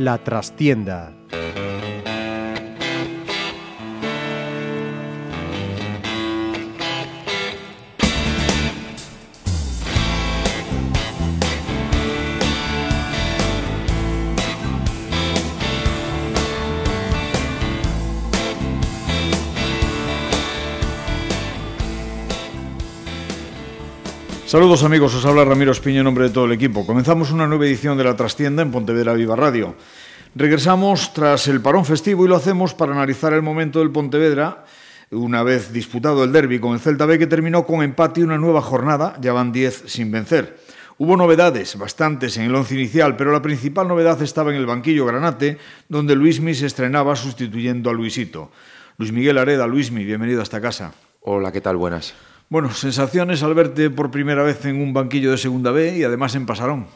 La trastienda Saludos amigos, os habla Ramiro Espiño en nombre de todo el equipo. Comenzamos una nueva edición de La Trastienda en Pontevedra Viva Radio. Regresamos tras el parón festivo y lo hacemos para analizar el momento del Pontevedra, una vez disputado el derby con el Celta B que terminó con empate y una nueva jornada, ya van 10 sin vencer. Hubo novedades, bastantes en el once inicial, pero la principal novedad estaba en el banquillo granate, donde Luismi se estrenaba sustituyendo a Luisito. Luis Miguel Areda, Luismi, bienvenido a esta casa. Hola, ¿qué tal? Buenas. Bueno, sensaciones al verte por primera vez en un banquillo de Segunda B y además en Pasarón.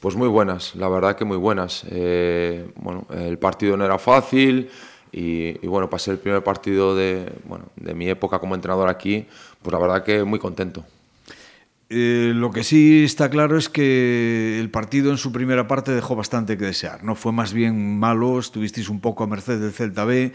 Pues muy buenas, la verdad que muy buenas. Eh, bueno, el partido no era fácil y, y, bueno, pasé el primer partido de, bueno, de mi época como entrenador aquí, pues la verdad que muy contento. Eh, lo que sí está claro es que el partido en su primera parte dejó bastante que desear. No fue más bien malo, estuvisteis un poco a merced del Celta B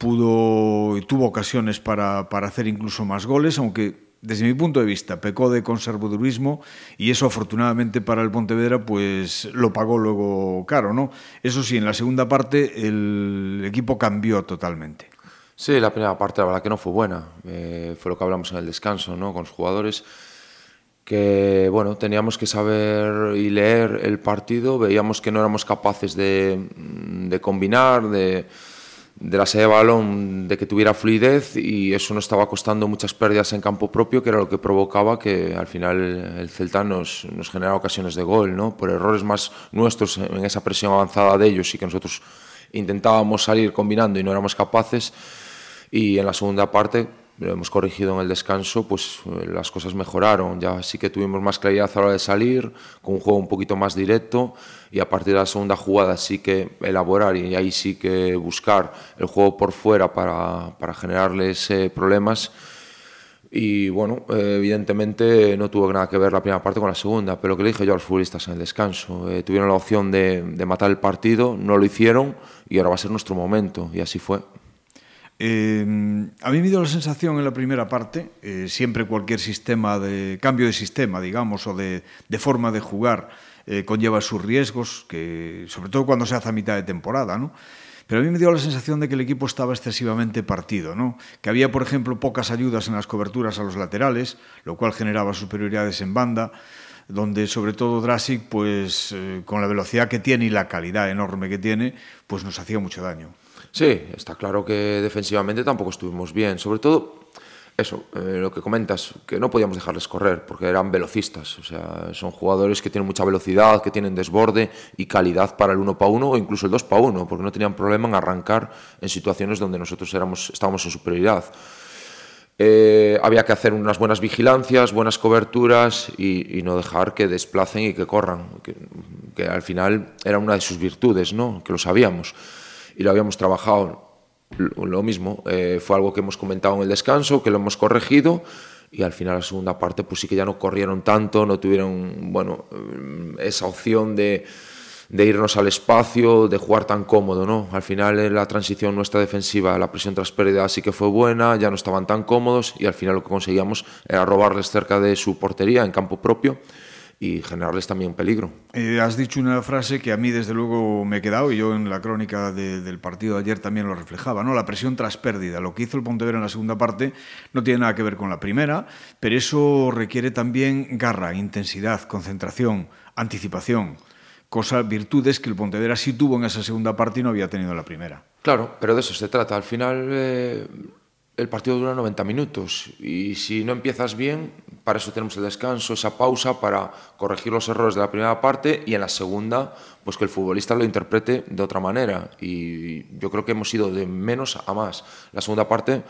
pudo y tuvo ocasiones para, para hacer incluso más goles, aunque desde mi punto de vista pecó de conservadurismo y eso afortunadamente para el Pontevedra pues lo pagó luego caro, ¿no? Eso sí, en la segunda parte el equipo cambió totalmente. Sí, la primera parte la verdad que no fue buena, eh, fue lo que hablamos en el descanso, ¿no? Con los jugadores que bueno, teníamos que saber y leer el partido, veíamos que no éramos capaces de, de combinar, de de la salida de balón, de que tuviera fluidez y eso nos estaba costando muchas pérdidas en campo propio, que era lo que provocaba que al final el Celta nos, nos generara ocasiones de gol, ¿no? por errores más nuestros en esa presión avanzada de ellos y que nosotros intentábamos salir combinando y no éramos capaces. Y en la segunda parte lo hemos corregido en el descanso, pues eh, las cosas mejoraron. Ya sí que tuvimos más claridad a la hora de salir, con un juego un poquito más directo y a partir de la segunda jugada sí que elaborar y ahí sí que buscar el juego por fuera para, para generarles eh, problemas. Y bueno, eh, evidentemente no tuvo nada que ver la primera parte con la segunda, pero lo que le dije yo a los futbolistas en el descanso, tuvieron la opción de, de matar el partido, no lo hicieron y ahora va a ser nuestro momento y así fue. Eh, a mí me dio la sensación en la primera parte, eh, siempre cualquier sistema de cambio de sistema, digamos, o de, de forma de jugar, eh, conlleva sus riesgos, que, sobre todo cuando se hace a mitad de temporada, ¿no? Pero a mí me dio la sensación de que el equipo estaba excesivamente partido, ¿no? Que había, por ejemplo, pocas ayudas en las coberturas a los laterales, lo cual generaba superioridades en banda, donde sobre todo Drasic, pues eh, con la velocidad que tiene y la calidad enorme que tiene, pues nos hacía mucho daño. Sí, está claro que defensivamente tampoco estuvimos bien. Sobre todo, eso, eh, lo que comentas, que no podíamos dejarles correr, porque eran velocistas. O sea, son jugadores que tienen mucha velocidad, que tienen desborde y calidad para el uno para uno o incluso el dos para uno, porque no tenían problema en arrancar en situaciones donde nosotros éramos, estábamos en superioridad. Eh, había que hacer unas buenas vigilancias, buenas coberturas y, y no dejar que desplacen y que corran, que, que, al final era una de sus virtudes, ¿no? que lo sabíamos y lo habíamos trabajado lo mismo. Eh, fue algo que hemos comentado en el descanso, que lo hemos corregido y al final la segunda parte pues sí que ya no corrieron tanto, no tuvieron bueno mm, esa opción de, de irnos al espacio, de jugar tan cómodo, ¿no? Al final en la transición nuestra defensiva, la presión tras pérdida sí que fue buena, ya no estaban tan cómodos y al final lo que conseguíamos era robarles cerca de su portería en campo propio y generarles también peligro. Eh, has dicho una frase que a mí desde luego me he quedado y yo en la crónica de, del partido de ayer también lo reflejaba, ¿no? La presión tras pérdida. Lo que hizo el Pontevedra en la segunda parte no tiene nada que ver con la primera, pero eso requiere también garra, intensidad, concentración, anticipación, cosas, virtudes que el Pontevedra sí tuvo en esa segunda parte y no había tenido en la primera. Claro, pero de eso se trata. Al final eh, el partido dura 90 minutos y si no empiezas bien, para eso tenemos el descanso, esa pausa para corregir los errores de la primera parte y en la segunda, pues que el futbolista lo interprete de otra manera. Y yo creo que hemos ido de menos a más. La segunda parte,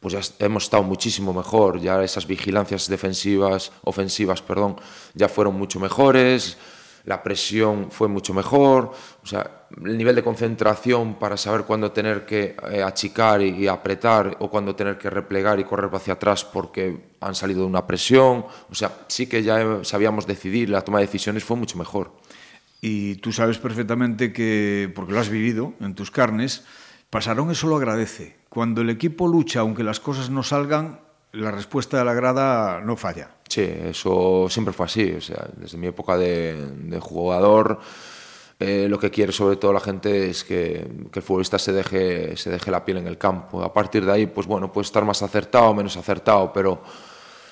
pues ya hemos estado muchísimo mejor, ya esas vigilancias defensivas, ofensivas, perdón, ya fueron mucho mejores. La presión fue mucho mejor, o sea, el nivel de concentración para saber cuándo tener que eh, achicar y, apretar o cuándo tener que replegar y correr hacia atrás porque han salido de una presión, o sea, sí que ya sabíamos decidir, la toma de decisiones fue mucho mejor. Y tú sabes perfectamente que, porque lo has vivido en tus carnes, Pasarón eso lo agradece. Cuando el equipo lucha, aunque las cosas no salgan, la respuesta de la grada no falla. Sí, eso siempre fue así. O sea, desde mi época de, de jugador, eh, lo que quiere sobre todo la gente es que, que, el futbolista se deje, se deje la piel en el campo. A partir de ahí, pues bueno, puede estar más acertado o menos acertado, pero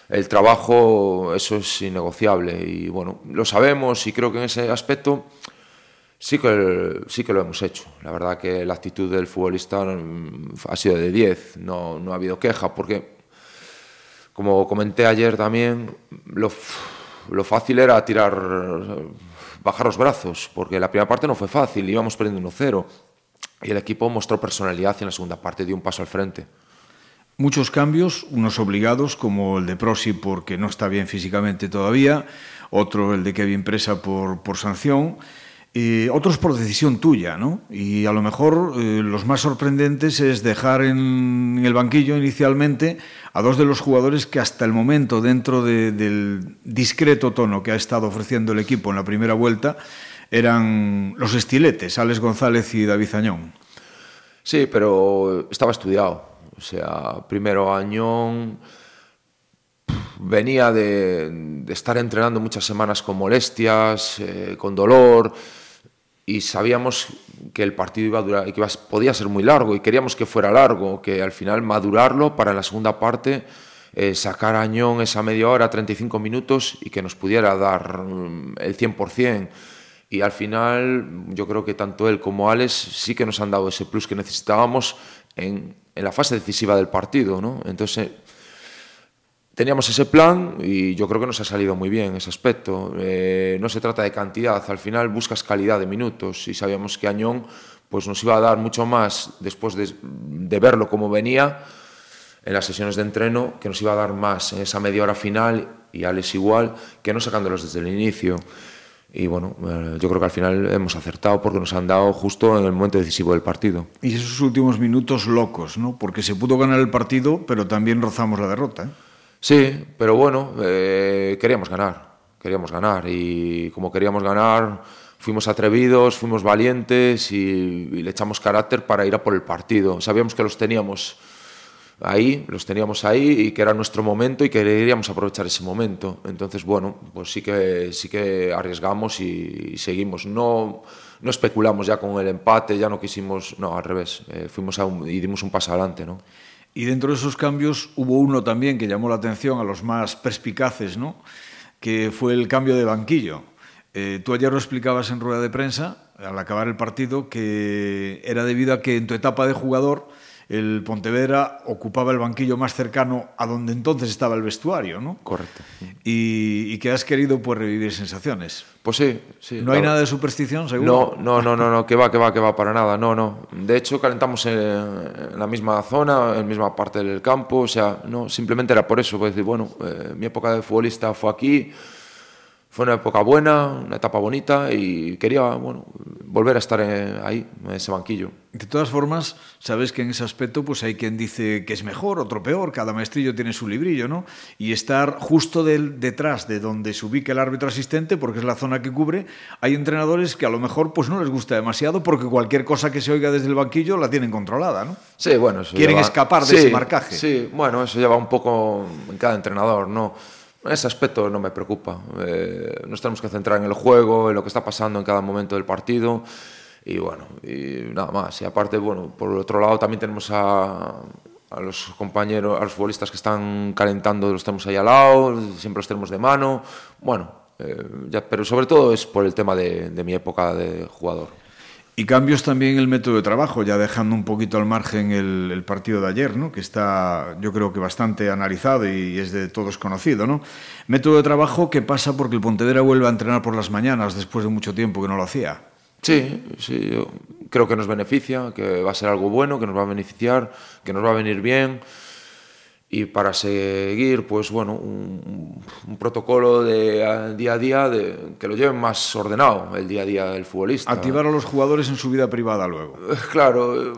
el trabajo, eso es innegociable. Y bueno, lo sabemos y creo que en ese aspecto Sí que, sí que lo hemos hecho. La verdad que la actitud del futbolista mm, ha sido de 10, no, no ha habido queja, porque, como comenté ayer también, lo, lo fácil era tirar, bajar los brazos, porque la primera parte no fue fácil, íbamos perdiendo 1-0, y el equipo mostró personalidad y en la segunda parte dio un paso al frente. Muchos cambios, unos obligados, como el de Prosi porque no está bien físicamente todavía, otro el de Kevin Presa por, por sanción, otros por decisión tuya, ¿no? Y a lo mejor eh, los más sorprendentes es dejar en, el banquillo inicialmente a dos de los jugadores que hasta el momento, dentro de, del discreto tono que ha estado ofreciendo el equipo en la primera vuelta, eran los estiletes, Alex González y David Añón. Sí, pero estaba estudiado. O sea, primero Añón venía de, de estar entrenando muchas semanas con molestias, eh, con dolor y sabíamos que el partido iba a durar, que iba, podía ser muy largo y queríamos que fuera largo, que al final madurarlo para la segunda parte, eh, sacar a Añón esa media hora, 35 minutos y que nos pudiera dar mm, el 100%. Y al final yo creo que tanto él como Alex sí que nos han dado ese plus que necesitábamos en, en la fase decisiva del partido. ¿no? Entonces Teníamos ese plan y yo creo que nos ha salido muy bien ese aspecto. Eh, no se trata de cantidad, al final buscas calidad de minutos y sabíamos que Añón pues, nos iba a dar mucho más después de, de verlo como venía en las sesiones de entreno, que nos iba a dar más en esa media hora final y Alex igual, que no sacándolos desde el inicio. Y bueno, eh, yo creo que al final hemos acertado porque nos han dado justo en el momento decisivo del partido. Y esos últimos minutos locos, ¿no? Porque se pudo ganar el partido, pero también rozamos la derrota. ¿eh? Sí, pero bueno, eh, queríamos ganar, queríamos ganar y como queríamos ganar fuimos atrevidos, fuimos valientes y, le echamos carácter para ir a por el partido. Sabíamos que los teníamos ahí, los teníamos ahí y que era nuestro momento y queríamos aprovechar ese momento. Entonces, bueno, pues sí que, sí que arriesgamos y, y seguimos. No, no especulamos ya con el empate, ya no quisimos, no, al revés, eh, fuimos a un, y dimos un paso adelante, ¿no? Y dentro de esos cambios hubo uno también que llamó la atención a los más perspicaces, ¿no? que fue el cambio de banquillo. Eh, tú ayer lo explicabas en rueda de prensa, al acabar el partido, que era debido a que en tu etapa de jugador el Pontevedra ocupaba el banquillo más cercano a donde entonces estaba el vestuario, ¿no? Correcto. Y, y que has querido pues revivir sensaciones. Pues sí, sí. ¿No hay nada de superstición, seguro? No, no, no, no, no, que va, que va, que va, para nada, no, no. De hecho, calentamos en, en la misma zona, en la misma parte del campo, o sea, no, simplemente era por eso, pues decir, bueno, eh, mi época de futbolista fue aquí, fue una época buena, una etapa bonita y quería bueno, volver a estar en, ahí, en ese banquillo. De todas formas, sabes que en ese aspecto pues hay quien dice que es mejor, otro peor, cada maestrillo tiene su librillo, ¿no? Y estar justo del, detrás de donde se ubica el árbitro asistente, porque es la zona que cubre, hay entrenadores que a lo mejor pues no les gusta demasiado porque cualquier cosa que se oiga desde el banquillo la tienen controlada, ¿no? Sí, bueno, eso Quieren lleva... escapar de sí, ese marcaje. Sí, bueno, eso lleva un poco en cada entrenador, ¿no? Ese aspecto no me preocupa. Eh, nos tenemos que centrar en el juego, en lo que está pasando en cada momento del partido y bueno, y nada más. Y aparte, bueno, por otro lado también tenemos a, a los compañeros, a los futbolistas que están calentando, los tenemos ahí al lado, siempre los tenemos de mano. Bueno, eh, ya, pero sobre todo es por el tema de, de mi época de jugador. Y cambios también en el método de trabajo, ya dejando un poquito al margen el, partido de ayer, ¿no? que está yo creo que bastante analizado y es de todos conocido. ¿no? Método de trabajo que pasa porque el Pontevedra vuelve a entrenar por las mañanas después de mucho tiempo que no lo hacía. Sí, sí, creo que nos beneficia, que va a ser algo bueno, que nos va a beneficiar, que nos va a venir bien. Y para seguir pues bueno un, un protocolo de día a día de, que lo lleven más ordenado el día a día del futbolista. Activar a los jugadores en su vida privada luego. Eh, claro,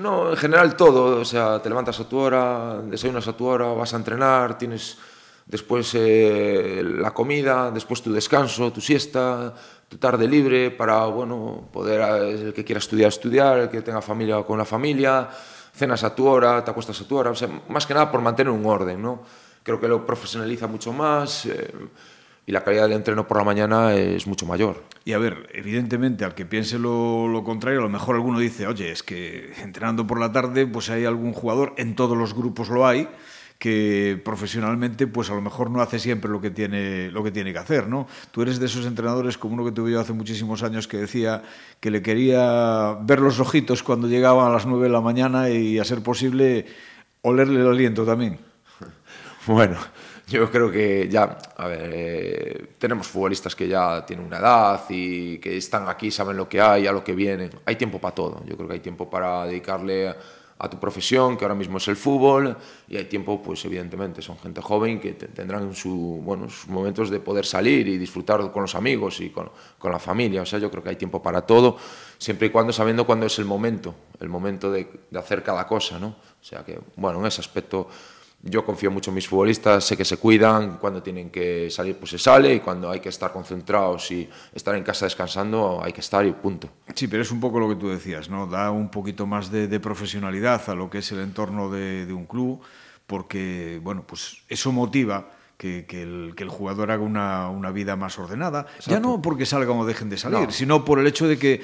no, en general todo, o sea, te levantas a tu hora, desayunas a tu hora, vas a entrenar, tienes después eh, la comida, después tu descanso, tu siesta, tu tarde libre para, bueno, poder, el que quiera estudiar, estudiar, el que tenga familia con la familia, cenas a tu hora, te acuestas a tu hora, más que nada por mantener un orden, ¿no? Creo que lo profesionaliza mucho más eh, y la calidad del entreno por la mañana es mucho mayor. Y a ver, evidentemente, al que piense lo, lo, contrario, a lo mejor alguno dice, oye, es que entrenando por la tarde, pues hay algún jugador, en todos los grupos lo hay, que profesionalmente pues a lo mejor no hace siempre lo que tiene lo que tiene que hacer, ¿no? Tú eres de esos entrenadores como uno que tuve yo hace muchísimos años que decía que le quería ver los ojitos cuando llegaban a las 9 de la mañana y a ser posible olerle el aliento también. Bueno, yo creo que ya, a ver, eh, tenemos futbolistas que ya tienen una edad y que están aquí, saben lo que hay, a lo que vienen. Hay tiempo para todo. Yo creo que hay tiempo para dedicarle a tu profesión, que ahora mismo es el fútbol, y hay tiempo, pues evidentemente, son gente joven que tendrán su, bueno, sus momentos de poder salir y disfrutar con los amigos y con, con, la familia. O sea, yo creo que hay tiempo para todo, siempre y cuando sabiendo cuándo es el momento, el momento de, de hacer cada cosa, ¿no? O sea que, bueno, en ese aspecto yo confío mucho en mis futbolistas, sé que se cuidan, cuando tienen que salir pues se sale y cuando hay que estar concentrados y estar en casa descansando hay que estar y punto. Sí, pero es un poco lo que tú decías, ¿no? Da un poquito más de, de profesionalidad a lo que es el entorno de, de, un club, porque, bueno, pues eso motiva que, que, el, que el, jugador haga una, una vida más ordenada, Exacto. ya no porque salgan o dejen de salir, no. sino por el hecho de que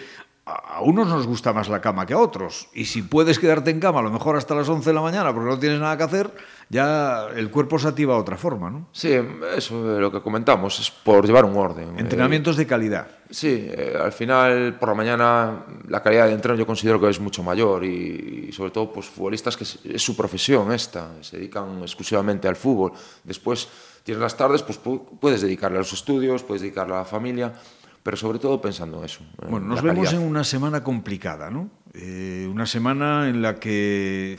a unos nos gusta más la cama que a otros. Y si puedes quedarte en cama a lo mejor hasta las 11 de la mañana porque no tienes nada que hacer, ya el cuerpo se activa de otra forma, ¿no? Sí, eso es lo que comentamos, es por llevar un orden. Entrenamientos de calidad. Sí, eh, al final por la mañana la calidad de entreno yo considero que es mucho mayor y, y sobre todo pues futbolistas que es, es, su profesión esta, se dedican exclusivamente al fútbol. Después tienes las tardes, pues puedes dedicarle a los estudios, puedes dedicarle a la familia pero sobre todo pensando en eso. En bueno, nos vemos en una semana complicada, ¿no? Eh, una semana en la que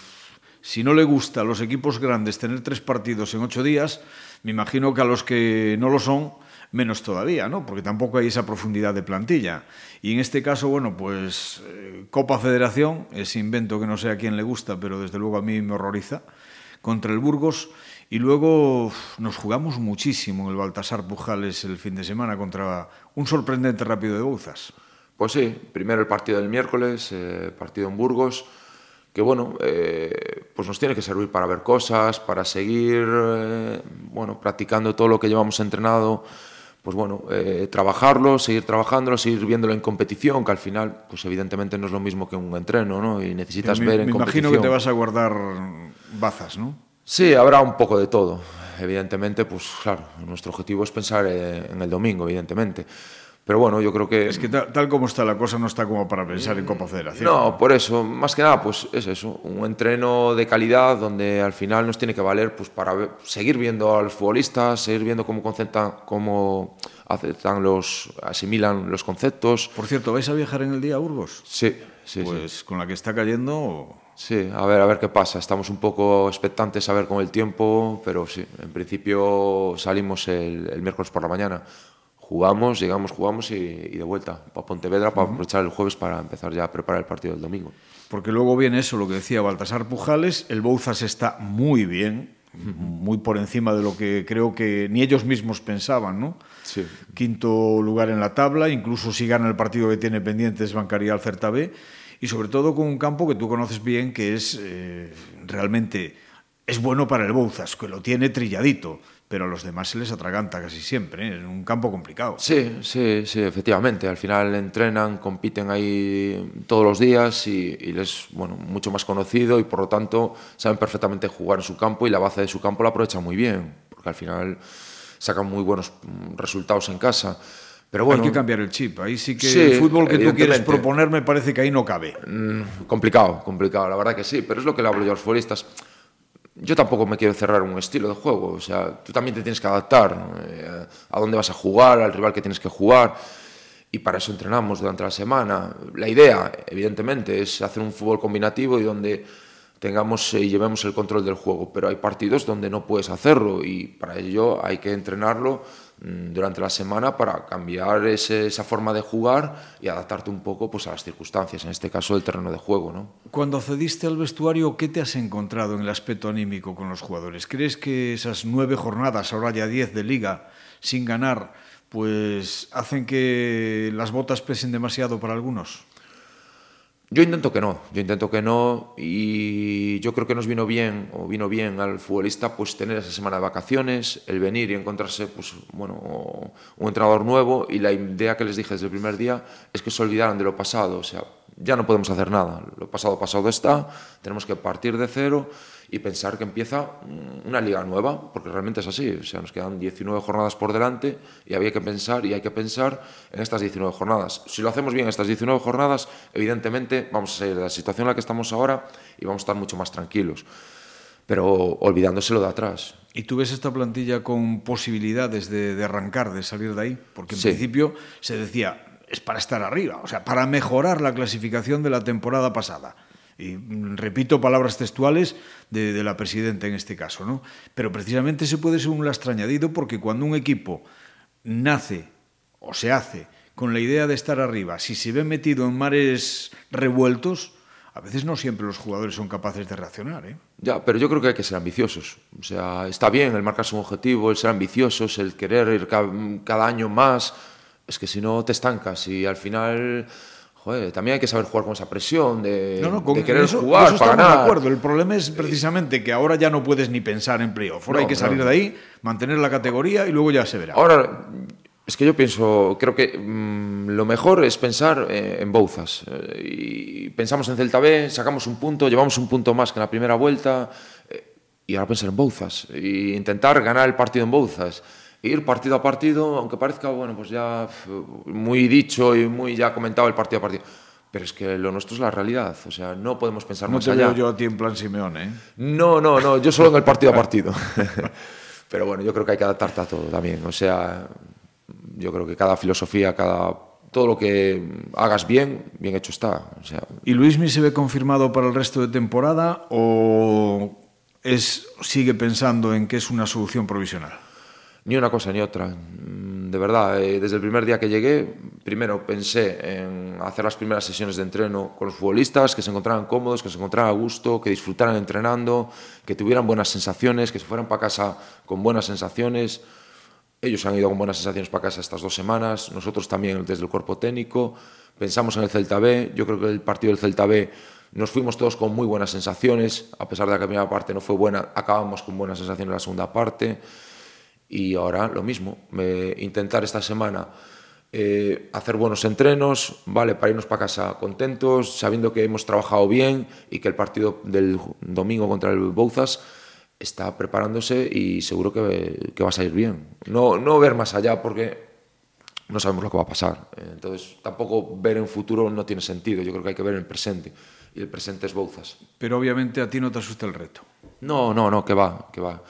si no le gusta a los equipos grandes tener tres partidos en ocho días, me imagino que a los que no lo son, menos todavía, ¿no? Porque tampoco hay esa profundidad de plantilla. Y en este caso, bueno, pues eh, Copa Federación, ese invento que no sé a quién le gusta, pero desde luego a mí me horroriza, contra el Burgos. Y luego nos jugamos muchísimo en el Baltasar Pujales el fin de semana contra un sorprendente rápido de Bouzas. Pues sí, primero el partido del miércoles, eh, partido en Burgos, que bueno, eh, pues nos tiene que servir para ver cosas, para seguir eh, bueno, practicando todo lo que llevamos entrenado, pues bueno, eh, trabajarlo, seguir trabajándolo, seguir viéndolo en competición, que al final, pues evidentemente no es lo mismo que un entreno, ¿no? Y necesitas me, ver en me competición. imagino que te vas a guardar bazas, ¿no? Sí, habrá un poco de todo. Evidentemente, pues claro, nuestro objetivo es pensar en el domingo, evidentemente. Pero bueno, yo creo que... Es que tal, tal, como está la cosa no está como para pensar en Copa Federación. No, por eso, más que nada, pues es eso, un entreno de calidad donde al final nos tiene que valer pues para ver, seguir viendo a los futbolistas, seguir viendo cómo conceptan, cómo aceptan los, asimilan los conceptos. Por cierto, ¿vais a viajar en el día a Burgos? Sí, sí. Pues sí. con la que está cayendo... Sí, a ver, a ver qué pasa. Estamos un poco expectantes a ver con el tiempo, pero sí, en principio salimos el, el miércoles por la mañana jugamos, llegamos, jugamos y, y de vuelta para Pontevedra para uh -huh. aprovechar el jueves para empezar ya a preparar el partido del domingo. Porque luego viene eso, lo que decía Baltasar Pujales, el Bouzas está muy bien, muy por encima de lo que creo que ni ellos mismos pensaban, ¿no? Sí. Quinto lugar en la tabla, incluso si gana el partido que tiene pendientes bancaría al Certa B, y sobre todo con un campo que tú conoces bien que es eh, realmente es bueno para el Bouzas, que lo tiene trilladito pero a los demás se les atraganta casi siempre, ¿eh? es un campo complicado. Sí, sí, sí, efectivamente. Al final entrenan, compiten ahí todos los días y, y les bueno, mucho más conocido y por lo tanto saben perfectamente jugar en su campo y la base de su campo la aprovechan muy bien, porque al final sacan muy buenos resultados en casa. Pero bueno, Hay que cambiar el chip. Ahí sí que sí, el fútbol que tú quieres proponer me parece que ahí no cabe. Mm, complicado, complicado, la verdad que sí, pero es lo que le hablo yo a los futbolistas yo tampoco me quiero cerrar un estilo de juego, o sea, tú también te tienes que adaptar eh, a dónde vas a jugar, al rival que tienes que jugar, y para eso entrenamos durante la semana. La idea, evidentemente, es hacer un fútbol combinativo y donde tengamos y llevemos el control del juego, pero hay partidos donde no puedes hacerlo y para ello hay que entrenarlo durante la semana para cambiar esa forma de jugar y adaptarte un poco pues, a las circunstancias, en este caso el terreno de juego. ¿no? Cuando accediste al vestuario, ¿qué te has encontrado en el aspecto anímico con los jugadores? ¿Crees que esas nueve jornadas, ahora ya diez de liga, sin ganar, pues hacen que las botas pesen demasiado para algunos? Yo intento que no, yo intento que no y yo creo que nos vino bien o vino bien al futbolista pues tener esa semana de vacaciones, el venir y encontrarse pues bueno, un entrenador nuevo y la idea que les dije desde el primer día es que se olvidaran de lo pasado, o sea, ya no podemos hacer nada, lo pasado pasado está, tenemos que partir de cero y pensar que empieza una liga nueva, porque realmente es así, o sea, nos quedan 19 jornadas por delante y había que pensar y hay que pensar en estas 19 jornadas. Si lo hacemos bien estas 19 jornadas, evidentemente vamos a salir de la situación en la que estamos ahora y vamos a estar mucho más tranquilos, pero olvidándoselo de atrás. ¿Y tú ves esta plantilla con posibilidades de, de arrancar, de salir de ahí? Porque en sí. principio se decía, es para estar arriba, o sea, para mejorar la clasificación de la temporada pasada y repito palabras textuales de, la presidenta en este caso, ¿no? Pero precisamente se puede ser un lastre añadido porque cuando un equipo nace o se hace con la idea de estar arriba, si se ve metido en mares revueltos, a veces no siempre los jugadores son capaces de reaccionar. ¿eh? Ya, pero yo creo que hay que ser ambiciosos. O sea, está bien el marcarse un objetivo, el ser ambiciosos, el querer ir cada año más. Es que si no te estancas y al final Joder, también hay que saber jugar con esa presión de, no, no, con de querer eso, jugar eso para ganar. de acuerdo. El problema es precisamente que ahora ya no puedes ni pensar en playoff. Ahora No, hay que salir no. de ahí, mantener la categoría y luego ya se verá. Ahora, es que yo pienso, creo que mm, lo mejor es pensar eh, en Bouzas. Eh, y pensamos en Celta B, sacamos un punto, llevamos un punto más que en la primera vuelta. eh, y ahora pensar en Bouzas. E intentar ganar el partido en Bouzas. Ir partido a partido, aunque parezca, bueno, pues ya muy dicho y muy ya comentado el partido a partido. Pero es que lo nuestro es la realidad. O sea, no podemos pensar no más te allá. veo yo a ti en plan Simeone. ¿eh? No, no, no, yo solo en el partido a partido. Pero bueno, yo creo que hay que adaptarte a todo también. O sea, yo creo que cada filosofía, cada todo lo que hagas bien, bien hecho está. O sea, ¿Y Luismi se ve confirmado para el resto de temporada o es, sigue pensando en que es una solución provisional? Ni una cosa ni otra. Mm, De verdad, eh, desde el primer día que llegué, primero pensé en hacer las primeras sesiones de entreno con los futbolistas, que se encontraran cómodos, que se encontraran a gusto, que disfrutaran entrenando, que tuvieran buenas sensaciones, que se fueran para casa con buenas sensaciones. Ellos han ido con buenas sensaciones para casa estas dos semanas, nosotros también desde el cuerpo técnico. Pensamos en el Celta B, yo creo que el partido del Celta B nos fuimos todos con muy buenas sensaciones, a pesar de que la primera parte no fue buena, acabamos con buenas sensaciones en la segunda parte. Y ahora lo mismo, eh, intentar esta semana eh, hacer buenos entrenos, vale, para irnos para casa contentos, sabiendo que hemos trabajado bien y que el partido del domingo contra el Bouzas está preparándose y seguro que, que va a salir bien. No, no ver más allá porque no sabemos lo que va a pasar. Entonces, tampoco ver en futuro no tiene sentido. Yo creo que hay que ver en el presente. Y el presente es Bouzas. Pero obviamente a ti no te asusta el reto. No, no, no, que va, que va.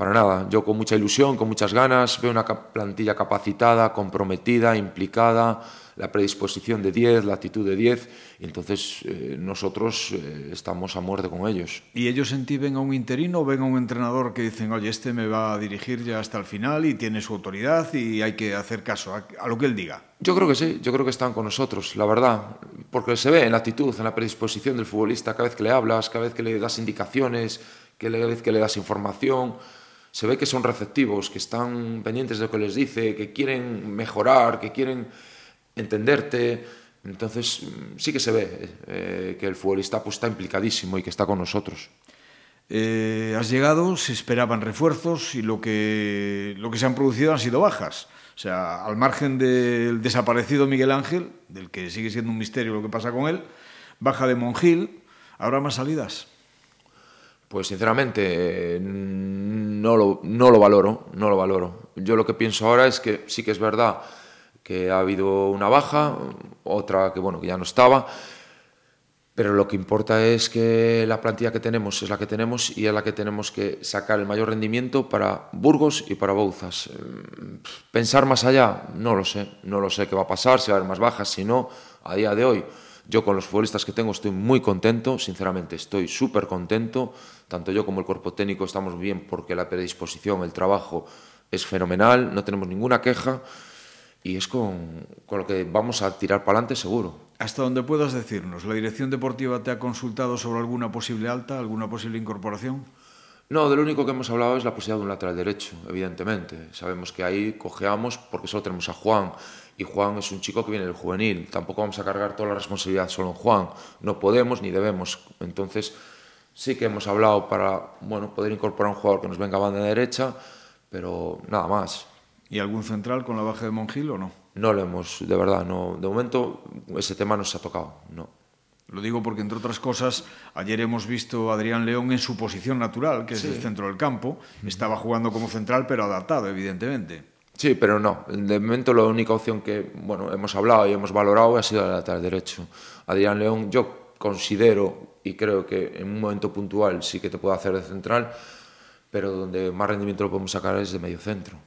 Para nada. Yo con mucha ilusión, con muchas ganas, veo una plantilla capacitada, comprometida, implicada, la predisposición de 10, la actitud de 10, y entonces eh, nosotros eh, estamos a muerte con ellos. ¿Y ellos en ti ven a un interino o ven a un entrenador que dicen, oye, este me va a dirigir ya hasta el final y tiene su autoridad y hay que hacer caso a, a lo que él diga? Yo creo que sí, yo creo que están con nosotros, la verdad, porque se ve en la actitud, en la predisposición del futbolista, cada vez que le hablas, cada vez que le das indicaciones, cada vez que le das información, se ve que son receptivos, que están pendientes de lo que les dice, que quieren mejorar, que quieren entenderte. Entonces mm, sí que se ve eh, que el futbolista pues, está implicadísimo y que está con nosotros. Eh, has llegado, se esperaban refuerzos y lo que, lo que se han producido han sido bajas. O sea, al margen del desaparecido Miguel Ángel, del que sigue siendo un misterio lo que pasa con él, baja de Monjil, ¿habrá más salidas? Pues sinceramente no lo, no lo valoro, no lo valoro. Yo lo que pienso ahora es que sí que es verdad que ha habido una baja, otra que bueno que ya no estaba, pero lo que importa es que la plantilla que tenemos es la que tenemos y es la que tenemos que sacar el mayor rendimiento para Burgos y para Bouzas. Pensar más allá, no lo sé, no lo sé qué va a pasar, si va a haber más bajas, si no, a día de hoy Yo con los futbolistas que tengo estoy muy contento, sinceramente estoy súper contento. Tanto yo como el cuerpo técnico estamos bien porque la predisposición, el trabajo es fenomenal, no tenemos ninguna queja y es con, con lo que vamos a tirar para adelante seguro. Hasta donde puedas decirnos, ¿la dirección deportiva te ha consultado sobre alguna posible alta, alguna posible incorporación? No, de lo único que hemos hablado es la posibilidad de un lateral derecho, evidentemente. Sabemos que ahí cojeamos porque solo tenemos a Juan y Juan es un chico que viene del juvenil. Tampoco vamos a cargar toda la responsabilidad solo en Juan. No podemos ni debemos. Entonces, sí que hemos hablado para bueno, poder incorporar un jugador que nos venga a banda derecha, pero nada más. ¿Y algún central con la baja de Monjil o no? No lo hemos, de verdad, no. De momento ese tema no se ha tocado, no. Lo digo porque, entre otras cosas, ayer hemos visto a Adrián León en su posición natural, que es el centro del campo. Estaba jugando como central, pero adaptado, evidentemente. Sí, pero no. De momento la única opción que bueno, hemos hablado y hemos valorado ha sido el lateral derecho. Adrián León, yo considero y creo que en un momento puntual sí que te puede hacer de central, pero donde más rendimiento lo podemos sacar es de medio centro.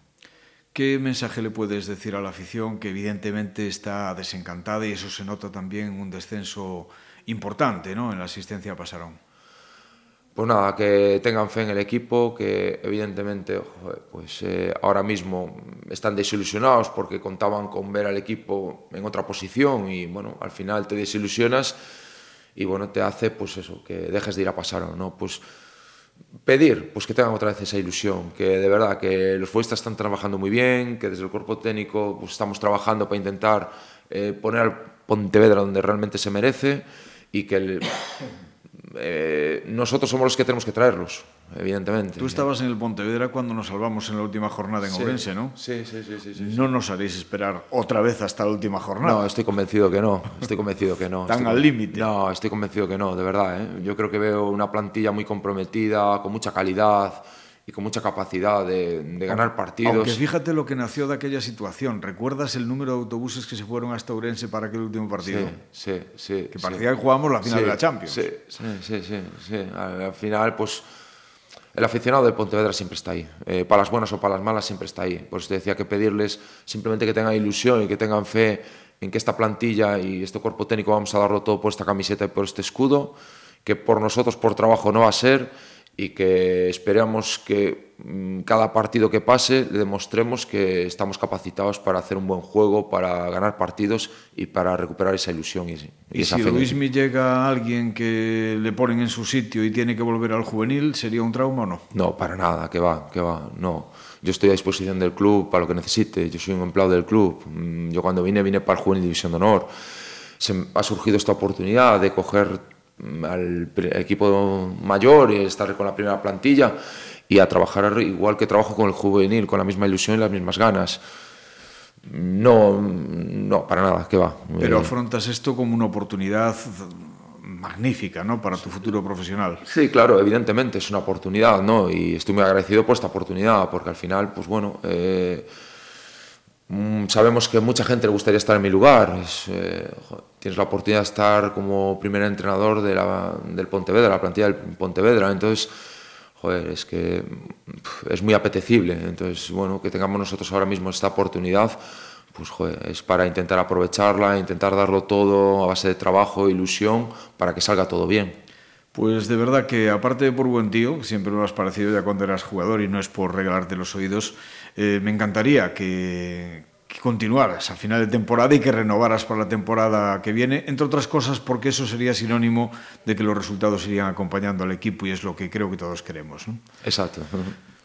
¿Qué mensaje le puedes decir a la afición que evidentemente está desencantada y eso se nota también en un descenso importante ¿no? en la asistencia a Pasarón. Pues nada, que tengan fe en el equipo, que evidentemente pues eh, ahora mismo están desilusionados porque contaban con ver al equipo en otra posición y bueno, al final te desilusionas y bueno, te hace pues eso, que dejes de ir a Pasarón, ¿no? Pues pedir pues que tengan otra vez esa ilusión, que de verdad que los futbolistas están trabajando muy bien, que desde el cuerpo técnico pues estamos trabajando para intentar eh, poner al Pontevedra donde realmente se merece y que eh, nosotros somos los que tenemos que traerlos, evidentemente. Tú estabas en el Pontevedra cuando nos salvamos en la última jornada en Ourense, ¿no? Sí, sí, sí, sí, No nos haréis esperar otra vez hasta la última jornada. No, estoy convencido que no. Estoy convencido que no. Tan al límite. No, estoy convencido que no, de verdad. ¿eh? Yo creo que veo una plantilla muy comprometida, con mucha calidad y con mucha capacidad de, ganar partidos. Aunque fíjate lo que nació de aquella situación. ¿Recuerdas el número de autobuses que se fueron hasta Ourense para aquel último partido? Sí, sí, sí. Que parecía que jugábamos la final de la Champions. Sí, sí, sí, sí, Al final, pues el aficionado del Pontevedra siempre está ahí. Eh, para las buenas o para las malas siempre está ahí. Por eso te decía que pedirles simplemente que tengan ilusión y que tengan fe en que esta plantilla y este cuerpo técnico vamos a darlo todo por esta camiseta y por este escudo, que por nosotros, por trabajo, no va a ser y que esperamos que mm, cada partido que pase le demostremos que estamos capacitados para hacer un buen juego, para ganar partidos y para recuperar esa ilusión y, y, esa si. Luismi llega a alguien que le ponen en su sitio y tiene que volver al juvenil, ¿sería un trauma o no? No, para nada, que va, que va, no. Yo estoy a disposición del club para lo que necesite, yo soy un empleado del club. Mm, yo cuando vine, vine para el Juvenil División de Honor. Se ha surgido esta oportunidad de coger al equipo mayor y estar con la primera plantilla y a trabajar igual que trabajo con el juvenil, con la misma ilusión y las mismas ganas. No, no, para nada, que va. Pero afrontas esto como una oportunidad magnífica, ¿no? Para tu futuro profesional. Sí, claro, evidentemente es una oportunidad, ¿no? Y estoy muy agradecido por esta oportunidad, porque al final, pues bueno, eh, sabemos que mucha gente le gustaría estar en mi lugar. Eh, tienes la oportunidad de estar como primer entrenador de la, del Pontevedra, la plantilla del Pontevedra. Entonces, joder, es que es muy apetecible. Entonces, bueno, que tengamos nosotros ahora mismo esta oportunidad, pues joder, es para intentar aprovecharla, intentar darlo todo a base de trabajo, ilusión, para que salga todo bien. Pues de verdad que aparte de por buen tío, siempre me has parecido ya cuando eras jugador y no es por regalarte los oídos, eh, me encantaría que, que continuaras a final de temporada y que renovaras para la temporada que viene, entre otras cosas porque eso sería sinónimo de que los resultados irían acompañando al equipo y es lo que creo que todos queremos. ¿no? Exacto.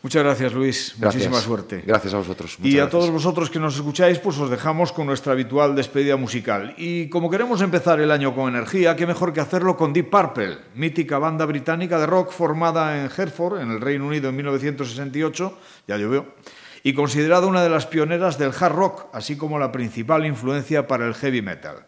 Muchas gracias, Luis. Gracias. Muchísima suerte. Gracias a vosotros. y Muchas a gracias. todos vosotros que nos escucháis, pues os dejamos con nuestra habitual despedida musical. Y como queremos empezar el año con energía, qué mejor que hacerlo con Deep Purple, mítica banda británica de rock formada en Hertford, en el Reino Unido, en 1968, ya llovió, y considerada una de las pioneras del hard rock, así como la principal influencia para el heavy metal.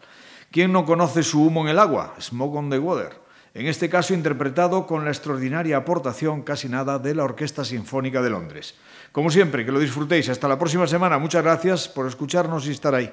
¿Quién no conoce su humo en el agua? Smoke on the Water en este caso interpretado con la extraordinaria aportación casi nada de la Orquesta Sinfónica de Londres. Como siempre, que lo disfrutéis. Hasta la próxima semana. Muchas gracias por escucharnos y estar ahí.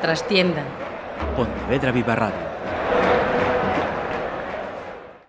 Trastienda. Pontevedra Viva Radio.